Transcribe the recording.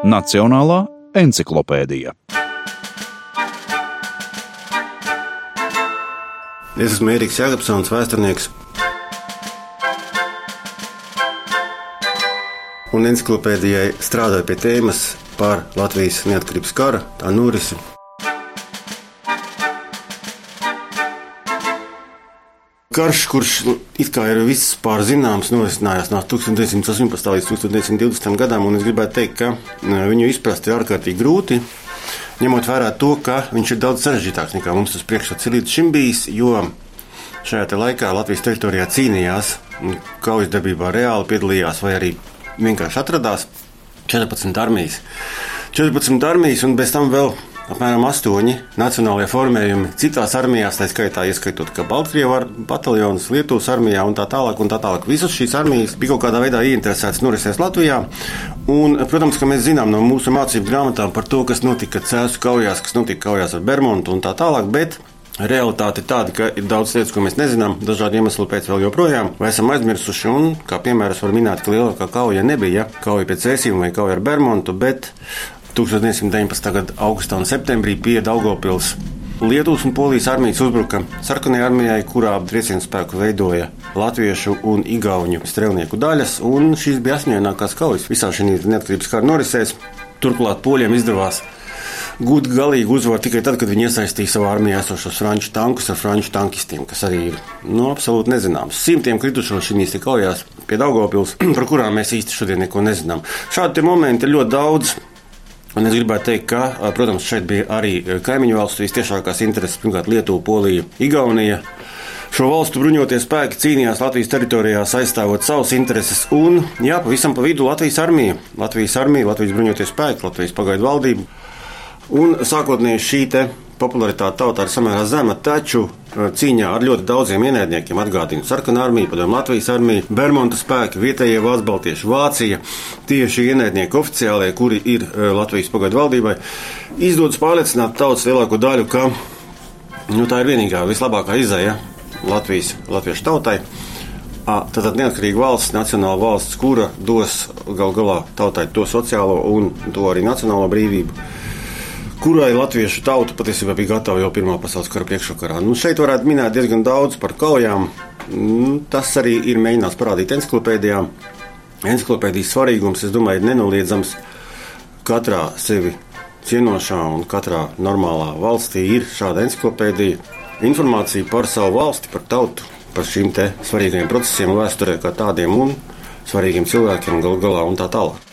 Nacionālā encyklopēdija. Es esmu Eriks Jāgapsons, vēsturnieks. Un encyklopēdijai strādāju pie tēmas par Latvijas neatkarības kara, tā norisi. Karš, kurš it kā ir vispār zināms, norisinājās no 1918. līdz 1920. gadam, un es gribētu teikt, ka e, viņu izprast ir ārkārtīgi grūti. Ņemot vērā to, ka viņš ir daudz sarežģītāks nekā mums tas priekšstats ir līdz šim bijis, jo šajā laikā Latvijas teritorijā cīnījās, kaujas darbībā reāli piedalījās vai arī vienkārši atradās 14 armijas. 14 armijas un bez tam vēl apmēram astoņi nacionālajie formējumi citās armijās, tā skaitā ieskaitot Baltkrievijas bataljonus, Lietuvas armijā un tā tālāk. Un tā tālāk. Visas šīs armijas bija kaut kādā veidā ieinteresētas norisēs Latvijā. Un, protams, ka mēs zinām no mūsu mācību grāmatām par to, kas notika Cēzu kaujās, kas notika kaujās ar Bermontu un tā tālāk. Bet Realitāte ir tāda, ka ir daudz lietas, ko mēs nezinām, dažādu iemeslu pēc vēl joprojām, vai esam aizmirsuši. Un, kā piemērs var minēt, ka lielākā kauja nebija kauja pēc ēsīm vai kauja ar Bermontu, bet 1919. gada augustā un septembrī pie Daugopils. Lietuvas un Polijas armijas uzbruka sarkanajai armijai, kurā triecienu spēku veidoja latviešu un igauņu strēlnieku daļas, un šīs bija asņainākās kaujas visā šajā neatkarības kara norisēs. Turklāt poļiem izdevās gūt galīgu uzvaru tikai tad, kad viņi iesaistīja savā armijā esošos franču tankus ar franču tankistiem, kas arī ir nu, absolūti nezināms. Simtiem kritušo šīs kaujās pie Daugopils, par kurām mēs īsti šodien neko nezinām. Šādi momenti ir ļoti daudz. Un es gribētu teikt, ka, protams, šeit bija arī kaimiņu valstu visciešākās intereses, pirmkārt, Lietuva, Polija, Igaunija. Šo valstu bruņoties spēki cīnījās Latvijas teritorijā, aizstāvot savas intereses, un, jā, pavisam pa vidu Latvijas armija, Latvijas armija, Latvijas bruņoties spēki, Latvijas pagaidu valdība. Un sākotnēji šī popularitāte tautā ir samērā zema, taču uh, cīņā ar ļoti daudziem ienaidniekiem atgādina sarkanā armija, padomju Latvijas armija, Bermuda spēki, vietējie baltieši, Vācija, tieši ienaidnieki oficiālie, kuri ir uh, Latvijas pagaidu valdībai, izdodas pārliecināt tautas lielāko daļu, ka nu, tā ir vienīgā vislabākā izēja Latvijas, latviešu tautai. Tātad neatkarīga valsts, nacionāla valsts, kura dos gal galā tautai to sociālo un to arī nacionālo brīvību kurai latviešu tauta patiesībā bija gatava jau Pirmā pasaules kara priekšsakarā. Nu, šeit varētu minēt diezgan daudz par kaujām. Nu, tas arī ir mēģināts parādīt encyklopēdijā. Encyklopēdijas svarīgums, es domāju, ir nenoliedzams. Katrā sevi cienošā un katrā normālā valstī ir šāda encyklopēdija. Informācija par savu valsti, par tautu, par šīm svarīgajiem procesiem, vēsturē kā tādiem un svarīgiem cilvēkiem gal galā un tā tālāk.